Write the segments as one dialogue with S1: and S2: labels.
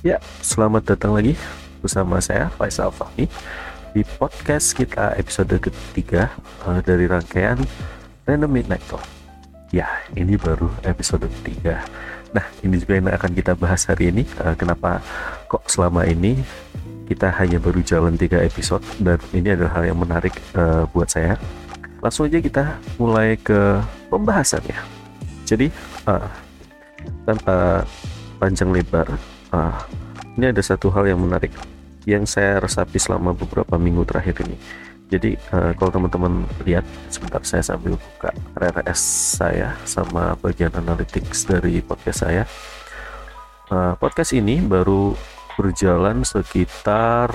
S1: Ya, selamat datang lagi bersama saya Faisal Fahmi di podcast kita episode ketiga uh, dari rangkaian Random Midnight Talk. Ya, ini baru episode ketiga. Nah, ini juga yang akan kita bahas hari ini. Uh, kenapa kok selama ini kita hanya baru jalan tiga episode dan ini adalah hal yang menarik uh, buat saya. Langsung aja kita mulai ke pembahasannya. Jadi, uh, tanpa panjang lebar, uh, ini ada satu hal yang menarik yang saya resapi selama beberapa minggu terakhir ini. Jadi uh, kalau teman-teman lihat sebentar saya sambil buka RRS saya sama bagian analytics dari podcast saya. Uh, podcast ini baru berjalan sekitar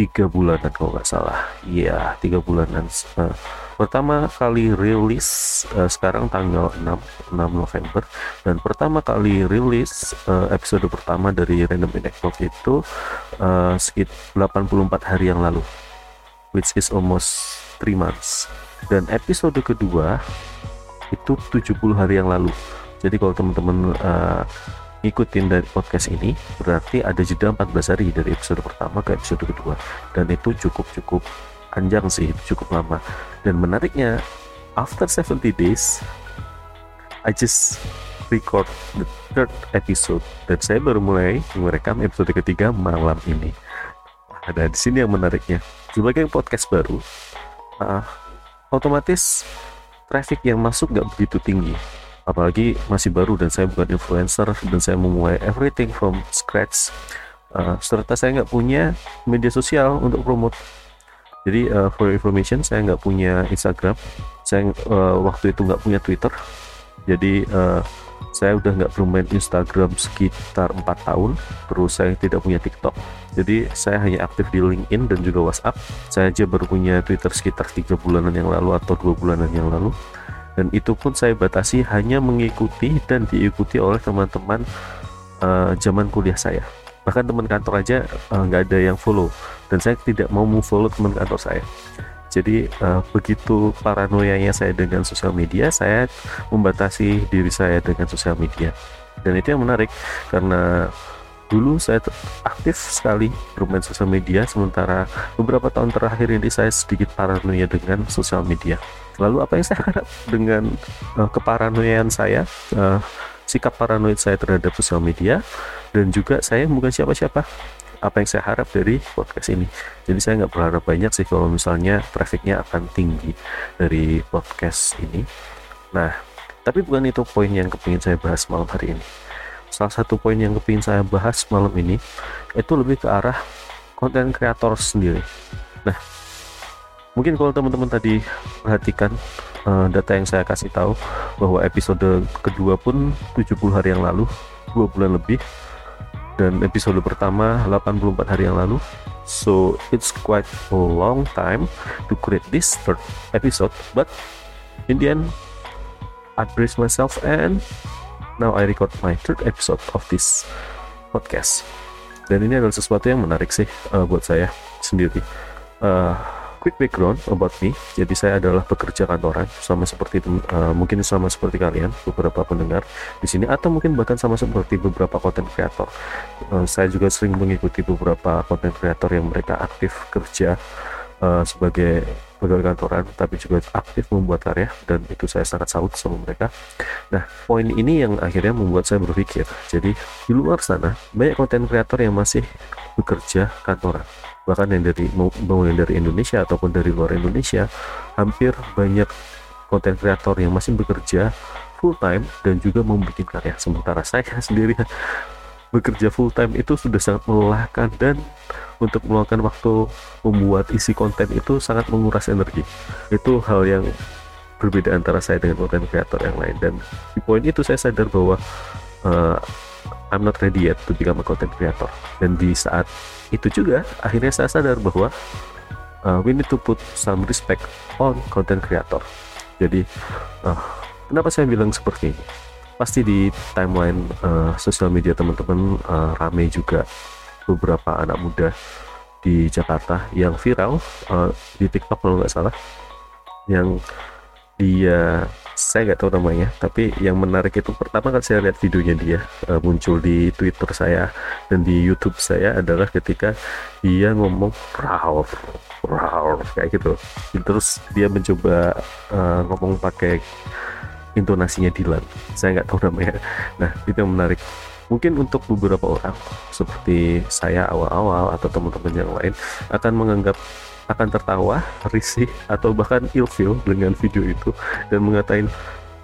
S1: tiga bulanan kalau nggak salah. Iya tiga bulanan. Uh, pertama kali rilis uh, sekarang tanggal 6 6 November dan pertama kali rilis uh, episode pertama dari Random Network itu uh, sekitar 84 hari yang lalu which is almost 3 months dan episode kedua itu 70 hari yang lalu jadi kalau teman-teman uh, ngikutin dari podcast ini berarti ada jeda 14 hari dari episode pertama ke episode kedua. Dan itu cukup-cukup panjang sih cukup lama. Dan menariknya after 70 days I just record the third episode. Dan saya baru mulai merekam episode ketiga malam ini. Ada di sini yang menariknya. Sebagai podcast baru uh, otomatis traffic yang masuk nggak begitu tinggi apalagi masih baru dan saya bukan influencer dan saya memulai everything from scratch. Uh, serta saya nggak punya media sosial untuk promote. Jadi uh, for information saya nggak punya Instagram. Saya uh, waktu itu nggak punya Twitter. Jadi uh, saya udah nggak bermain Instagram sekitar empat tahun. Terus saya tidak punya TikTok. Jadi saya hanya aktif di LinkedIn dan juga WhatsApp. Saya aja baru punya Twitter sekitar tiga bulanan yang lalu atau dua bulanan yang lalu dan itu pun saya batasi hanya mengikuti dan diikuti oleh teman-teman uh, zaman kuliah saya. Bahkan teman kantor aja nggak uh, ada yang follow. Dan saya tidak mau follow teman kantor saya. Jadi uh, begitu paranoianya saya dengan sosial media saya membatasi diri saya dengan sosial media. Dan itu yang menarik karena dulu saya aktif sekali bermain sosial media sementara beberapa tahun terakhir ini saya sedikit paranoia dengan sosial media lalu apa yang saya harap dengan uh, keparanoiaan saya uh, sikap paranoid saya terhadap sosial media dan juga saya bukan siapa-siapa apa yang saya harap dari podcast ini. Jadi saya nggak berharap banyak sih kalau misalnya trafficnya akan tinggi dari podcast ini. Nah, tapi bukan itu poin yang kepingin saya bahas malam hari ini. Salah satu poin yang kepingin saya bahas malam ini itu lebih ke arah konten kreator sendiri. Nah, mungkin kalau teman-teman tadi perhatikan uh, data yang saya kasih tahu bahwa episode kedua pun 70 hari yang lalu, dua bulan lebih dan episode pertama 84 hari yang lalu. So it's quite a long time to create this third episode but in the end I brace myself and now I record my third episode of this podcast. Dan ini adalah sesuatu yang menarik sih uh, buat saya sendiri. Uh, quick background about me. Jadi saya adalah pekerja kantoran sama seperti uh, mungkin sama seperti kalian beberapa pendengar di sini atau mungkin bahkan sama seperti beberapa konten kreator. Uh, saya juga sering mengikuti beberapa konten kreator yang mereka aktif kerja uh, sebagai pegawai kantoran tapi juga aktif membuat karya dan itu saya sangat salut sama mereka. Nah, poin ini yang akhirnya membuat saya berpikir. Jadi di luar sana banyak konten kreator yang masih bekerja kantoran bahkan yang dari mau, yang dari Indonesia ataupun dari luar Indonesia hampir banyak konten kreator yang masih bekerja full time dan juga membuat karya. Sementara saya sendiri bekerja full time itu sudah sangat melelahkan dan untuk meluangkan waktu membuat isi konten itu sangat menguras energi. Itu hal yang berbeda antara saya dengan konten kreator yang lain. Dan di poin itu saya sadar bahwa uh, I'm not ready yet to become a content creator. Dan di saat itu juga akhirnya saya sadar bahwa uh, we need to put some respect on content creator. Jadi uh, kenapa saya bilang seperti ini? Pasti di timeline uh, sosial media teman-teman uh, rame juga beberapa anak muda di Jakarta yang viral uh, di TikTok kalau nggak salah yang dia saya nggak tahu namanya tapi yang menarik itu pertama kali saya lihat videonya dia uh, muncul di Twitter saya dan di YouTube saya adalah ketika dia ngomong rawr rawr kayak gitu. Terus dia mencoba uh, ngomong pakai intonasinya Dylan. Saya nggak tahu namanya. Nah itu yang menarik. Mungkin untuk beberapa orang seperti saya awal-awal atau teman-teman yang lain akan menganggap akan tertawa, risih, atau bahkan ilfeel dengan video itu dan mengatain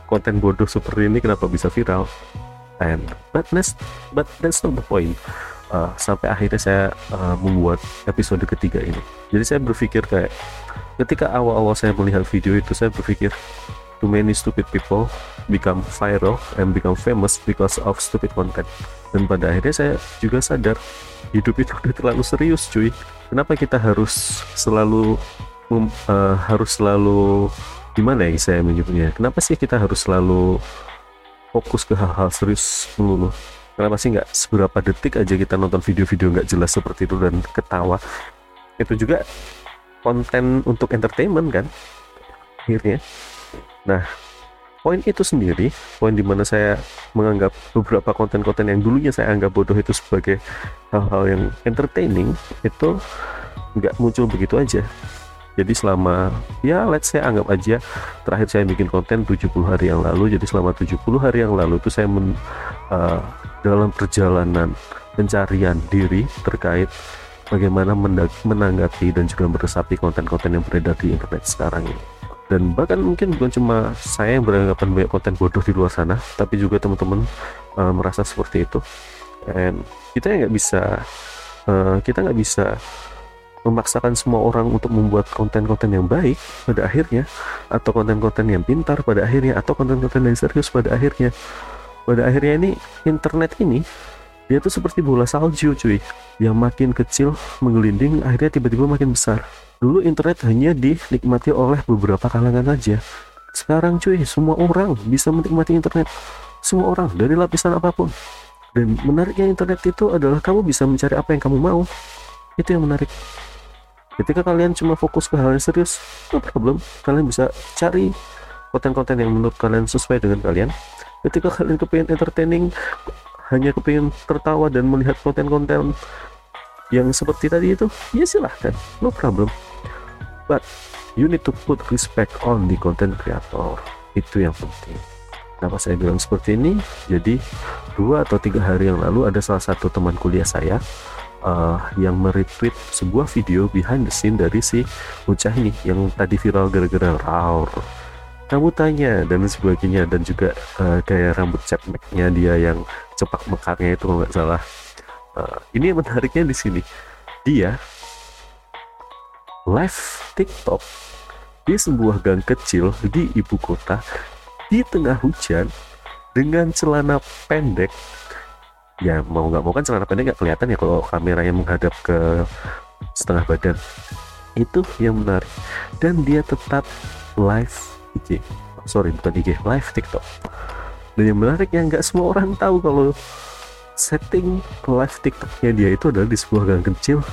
S1: konten bodoh seperti ini kenapa bisa viral. And but that's but that's not the point. Uh, sampai akhirnya saya uh, membuat episode ketiga ini. Jadi saya berpikir kayak ketika awal-awal saya melihat video itu saya berpikir too many stupid people become viral and become famous because of stupid content. Dan pada akhirnya saya juga sadar hidup itu udah terlalu serius cuy. Kenapa kita harus selalu uh, harus selalu gimana ya saya menyebutnya? Kenapa sih kita harus selalu fokus ke hal-hal serius melulu? Kenapa sih nggak seberapa detik aja kita nonton video-video nggak jelas seperti itu dan ketawa? Itu juga konten untuk entertainment kan akhirnya nah poin itu sendiri poin di mana saya menganggap beberapa konten-konten yang dulunya saya anggap bodoh itu sebagai hal-hal yang entertaining itu nggak muncul begitu aja. Jadi selama ya let's say anggap aja terakhir saya bikin konten 70 hari yang lalu jadi selama 70 hari yang lalu itu saya men, uh, dalam perjalanan pencarian diri terkait bagaimana menanggapi dan juga meresapi konten-konten yang beredar di internet sekarang ini dan bahkan mungkin bukan cuma saya yang beranggapan banyak konten bodoh di luar sana tapi juga teman-teman uh, merasa seperti itu. Dan kita nggak bisa uh, kita nggak bisa memaksakan semua orang untuk membuat konten-konten yang baik pada akhirnya atau konten-konten yang pintar pada akhirnya atau konten-konten yang serius pada akhirnya. Pada akhirnya ini internet ini dia tuh seperti bola salju cuy. Yang makin kecil menggelinding akhirnya tiba-tiba makin besar Dulu internet hanya dinikmati oleh beberapa kalangan saja. Sekarang cuy, semua orang bisa menikmati internet. Semua orang dari lapisan apa pun. Dan menariknya internet itu adalah kamu bisa mencari apa yang kamu mau. Itu yang menarik. Ketika kalian cuma fokus ke hal yang serius, no problem. Kalian bisa cari konten-konten yang menurut kalian sesuai dengan kalian. Ketika kalian kepingin entertaining, hanya kepingin tertawa dan melihat konten-konten yang seperti tadi itu ya silahkan no problem. But you need to put respect on the content creator. Itu yang penting. Kenapa saya bilang seperti ini? Jadi dua atau tiga hari yang lalu ada salah satu teman kuliah saya uh, yang meretweet sebuah video behind the scene dari si bocah ini yang tadi viral gara-gara raur. Kamu tanya dan sebagainya dan juga uh, kayak rambut cepmeknya dia yang cepak mekarnya itu nggak salah uh, ini yang menariknya di sini. Dia live TikTok di sebuah gang kecil di ibu kota di tengah hujan dengan celana pendek. Ya mau nggak mau kan celana pendek nggak kelihatan ya kalau kameranya menghadap ke setengah badan. Itu yang menarik. Dan dia tetap live IG sorry bukan IG live TikTok. Dan yang menarik yang nggak semua orang tahu kalau setting live TikToknya dia itu adalah di sebuah gang kecil.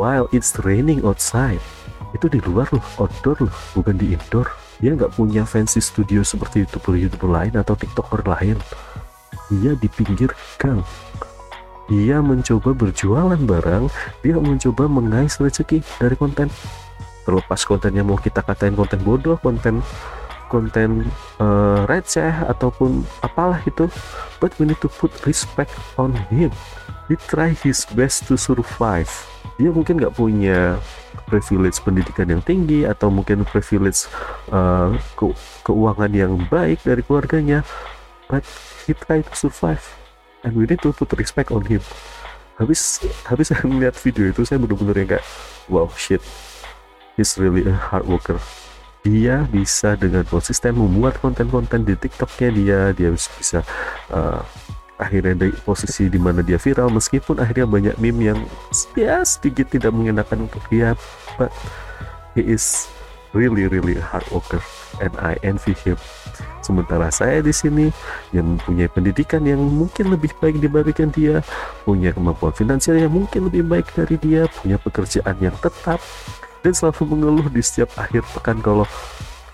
S1: While it's raining outside itu di luar loh outdoor loh bukan di indoor. Dia nggak punya fancy studio seperti youtuber-youtuber lain atau tiktoker lain. Dia di pinggir gang. Dia mencoba berjualan barang dia mencoba mengais rezeki dari konten. Terlepas kontennya mau kita katain konten bodoh konten konten uh, receh ataupun apalah itu but we need to put respect on him. He try his best to survive. Dia mungkin nggak punya privilege pendidikan yang tinggi atau mungkin privilege uh, ke keuangan yang baik dari keluarganya but he try to survive. And we need to put respect on him. Habis habis saya melihat video itu saya benar-benar yang kayak wow shit. He's really a hard worker dia bisa dengan konsisten membuat konten-konten di TikToknya dia dia bisa uh, akhirnya di posisi di mana dia viral meskipun akhirnya banyak meme yang ya sedikit tidak mengenakan untuk dia but he is really really hard worker and I envy him. Sementara saya di sini yang punya pendidikan yang mungkin lebih baik dibandingkan dia punya kemampuan finansial yang mungkin lebih baik dari dia punya pekerjaan yang tetap dan selalu mengeluh di setiap akhir pekan kalau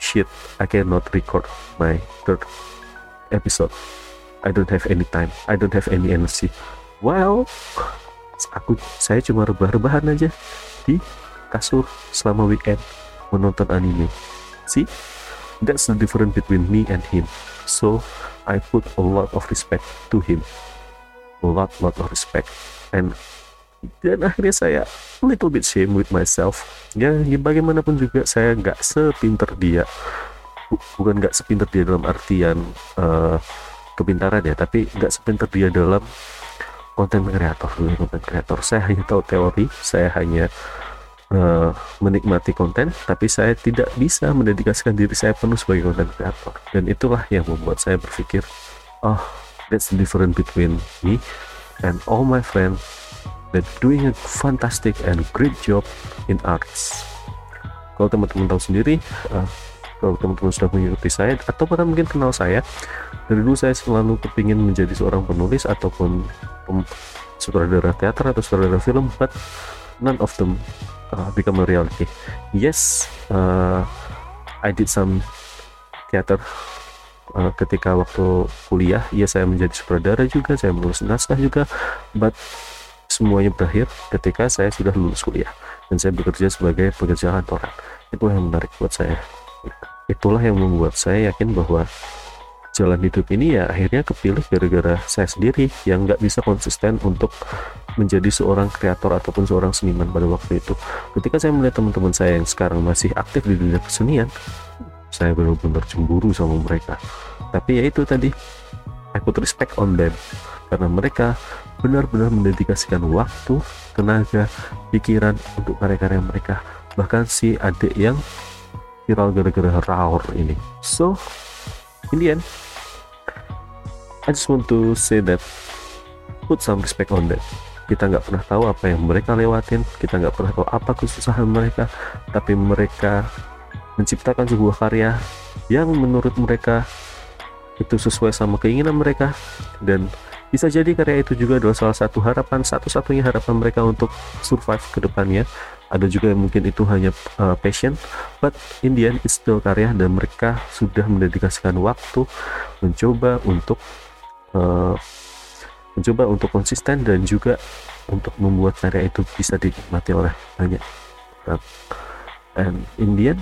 S1: shit I cannot record my third episode. I don't have any time. I don't have any energy. Well aku saya cuma rebah-rebahan aja di kasur selama weekend menonton anime. See? That's the difference between me and him. So I put a lot of respect to him. A lot lot of respect. And dan akhirnya saya little bit shame with myself. Ya, ya bagaimanapun juga saya nggak sepinter dia. Bukan nggak sepinter dia dalam artian uh, kepintaran ya tapi nggak sepinter dia dalam konten kreator konten kreator. Saya hanya tahu teori saya hanya uh, menikmati konten tapi saya tidak bisa mendedikasikan diri saya penuh sebagai konten kreator. Dan itulah yang membuat saya berpikir oh that's the difference between me and all my friends that doing a fantastic and great job in arts. Kalau teman-teman tahu sendiri, uh, kalau teman-teman sudah mengikuti saya atau bahkan mungkin kenal saya, dari dulu saya selalu kepingin menjadi seorang penulis ataupun pem, sutradara teater atau sutradara film, but none of them uh, become a reality. Yes, uh, I did some theater uh, ketika waktu kuliah. Ya saya menjadi sutradara juga, saya menulis naskah juga, but semuanya berakhir ketika saya sudah lulus kuliah dan saya bekerja sebagai pekerja kantoran. Itulah yang menarik buat saya. Itulah yang membuat saya yakin bahwa jalan hidup ini ya akhirnya kepilih gara-gara saya sendiri yang nggak bisa konsisten untuk menjadi seorang kreator ataupun seorang seniman pada waktu itu. Ketika saya melihat teman-teman saya yang sekarang masih aktif di dunia kesenian saya benar-benar cemburu sama mereka. Tapi ya itu tadi I put respect on them karena mereka benar-benar mendedikasikan waktu, tenaga, pikiran untuk karya-karya mereka. Bahkan si adik yang viral gara-gara Raur ini. So, in the end, I just want to say that put some respect on that. Kita nggak pernah tahu apa yang mereka lewatin, kita nggak pernah tahu apa kesusahan mereka, tapi mereka menciptakan sebuah karya yang menurut mereka itu sesuai sama keinginan mereka dan bisa jadi karya itu juga adalah salah satu harapan, satu-satunya harapan mereka untuk survive ke depannya. Ada juga yang mungkin itu hanya uh, passion, but in the end it's still karya dan mereka sudah mendedikasikan waktu mencoba untuk uh, mencoba untuk konsisten dan juga untuk membuat karya itu bisa dinikmati oleh banyak orang. And in the end,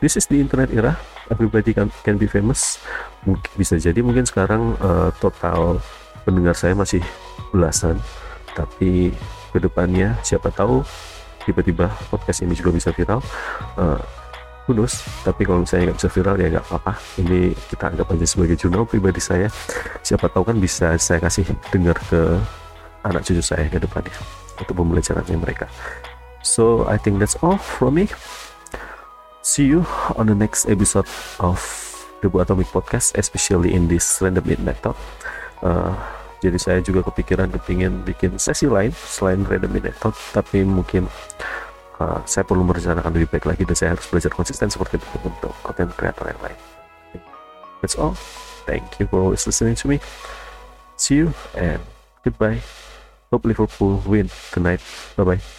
S1: this is the internet era. Everybody can, can be famous. Mungkin bisa jadi mungkin sekarang uh, total pendengar saya masih belasan. Tapi ke depannya siapa tahu tiba-tiba podcast ini juga bisa viral. Uh, tapi kalau misalnya nggak bisa viral ya nggak apa-apa. Ini kita anggap aja sebagai jurnal pribadi saya. Siapa tahu kan bisa saya kasih dengar ke anak cucu saya ke depannya untuk pembelajarannya mereka. So I think that's all from me. See you on the next episode of the Atomic Podcast especially in this random midnight talk. Uh, jadi saya juga kepikiran kepingin bikin sesi lain selain random method tapi mungkin uh, saya perlu merencanakan lebih baik lagi dan saya harus belajar konsisten seperti itu untuk konten kreator yang lain. That's all. Thank you for always listening to me. See you and goodbye. Hope Liverpool win tonight. Bye bye